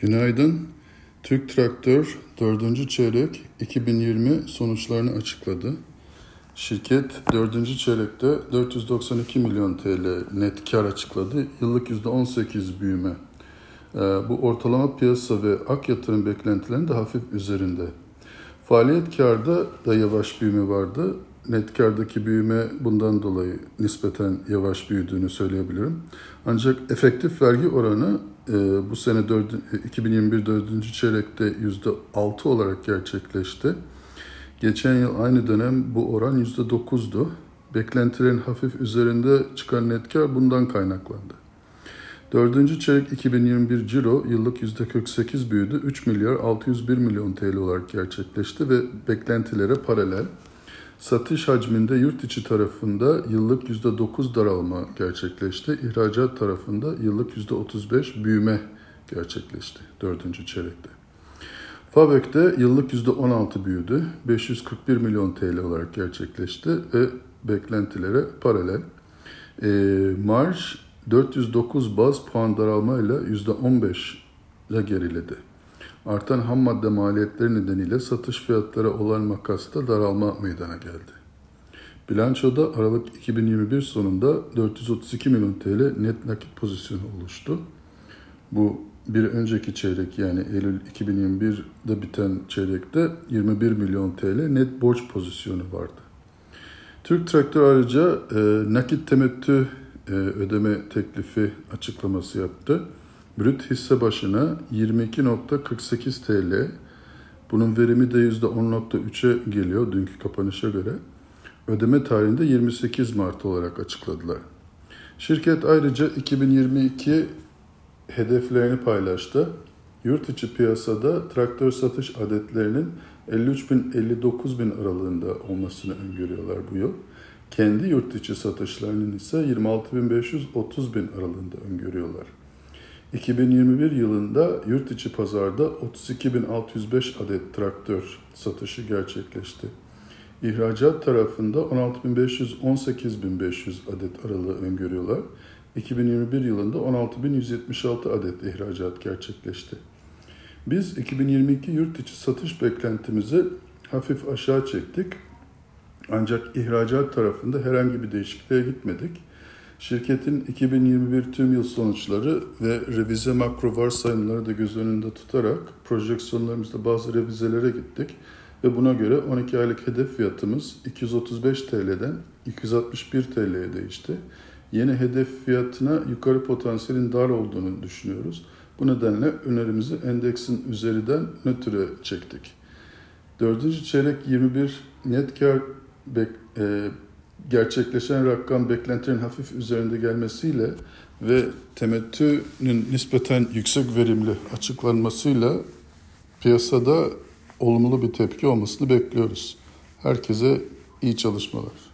Günaydın. Türk Traktör 4. çeyrek 2020 sonuçlarını açıkladı. Şirket 4. çeyrekte 492 milyon TL net kar açıkladı. Yıllık %18 büyüme. Ee, bu ortalama piyasa ve ak yatırım beklentilerinin de hafif üzerinde. Faaliyet karda da yavaş büyüme vardı. Net kardaki büyüme bundan dolayı nispeten yavaş büyüdüğünü söyleyebilirim. Ancak efektif vergi oranı bu sene 4, 2021 4. çeyrekte %6 olarak gerçekleşti. Geçen yıl aynı dönem bu oran %9'du. Beklentilerin hafif üzerinde çıkan net kar bundan kaynaklandı. Dördüncü çeyrek 2021 ciro yıllık %48 büyüdü. 3 milyar 601 milyon TL olarak gerçekleşti ve beklentilere paralel. Satış hacminde yurt içi tarafında yıllık %9 daralma gerçekleşti. İhracat tarafında yıllık %35 büyüme gerçekleşti dördüncü çeyrekte. Fabek'te yıllık %16 büyüdü. 541 milyon TL olarak gerçekleşti ve beklentilere paralel. E, marj 409 baz puan daralmayla %15 ile geriledi. Artan ham madde maliyetleri nedeniyle satış fiyatları olan makasta daralma meydana geldi. Bilançoda Aralık 2021 sonunda 432 milyon TL net nakit pozisyonu oluştu. Bu bir önceki çeyrek yani Eylül 2021'de biten çeyrekte 21 milyon TL net borç pozisyonu vardı. Türk Traktör ayrıca e, nakit temettü e, ödeme teklifi açıklaması yaptı. Brüt hisse başına 22.48 TL. Bunun verimi de %10.3'e geliyor dünkü kapanışa göre. Ödeme tarihinde 28 Mart olarak açıkladılar. Şirket ayrıca 2022 hedeflerini paylaştı. Yurt içi piyasada traktör satış adetlerinin 53 bin 59 bin aralığında olmasını öngörüyorlar bu yıl. Kendi yurt içi satışlarının ise 26 bin 500 30 bin aralığında öngörüyorlar. 2021 yılında yurt içi pazarda 32.605 adet traktör satışı gerçekleşti. İhracat tarafında 16.500-18.500 adet aralığı öngörüyorlar. 2021 yılında 16.176 adet ihracat gerçekleşti. Biz 2022 yurt içi satış beklentimizi hafif aşağı çektik. Ancak ihracat tarafında herhangi bir değişikliğe gitmedik. Şirketin 2021 tüm yıl sonuçları ve revize makro varsayımları da göz önünde tutarak projeksiyonlarımızda bazı revizelere gittik. Ve buna göre 12 aylık hedef fiyatımız 235 TL'den 261 TL'ye değişti. Yeni hedef fiyatına yukarı potansiyelin dar olduğunu düşünüyoruz. Bu nedenle önerimizi endeksin üzerinden nötre çektik. Dördüncü çeyrek 21 net kar bek, e, gerçekleşen rakam beklentilerin hafif üzerinde gelmesiyle ve temettünün nispeten yüksek verimli açıklanmasıyla piyasada olumlu bir tepki olmasını bekliyoruz. Herkese iyi çalışmalar.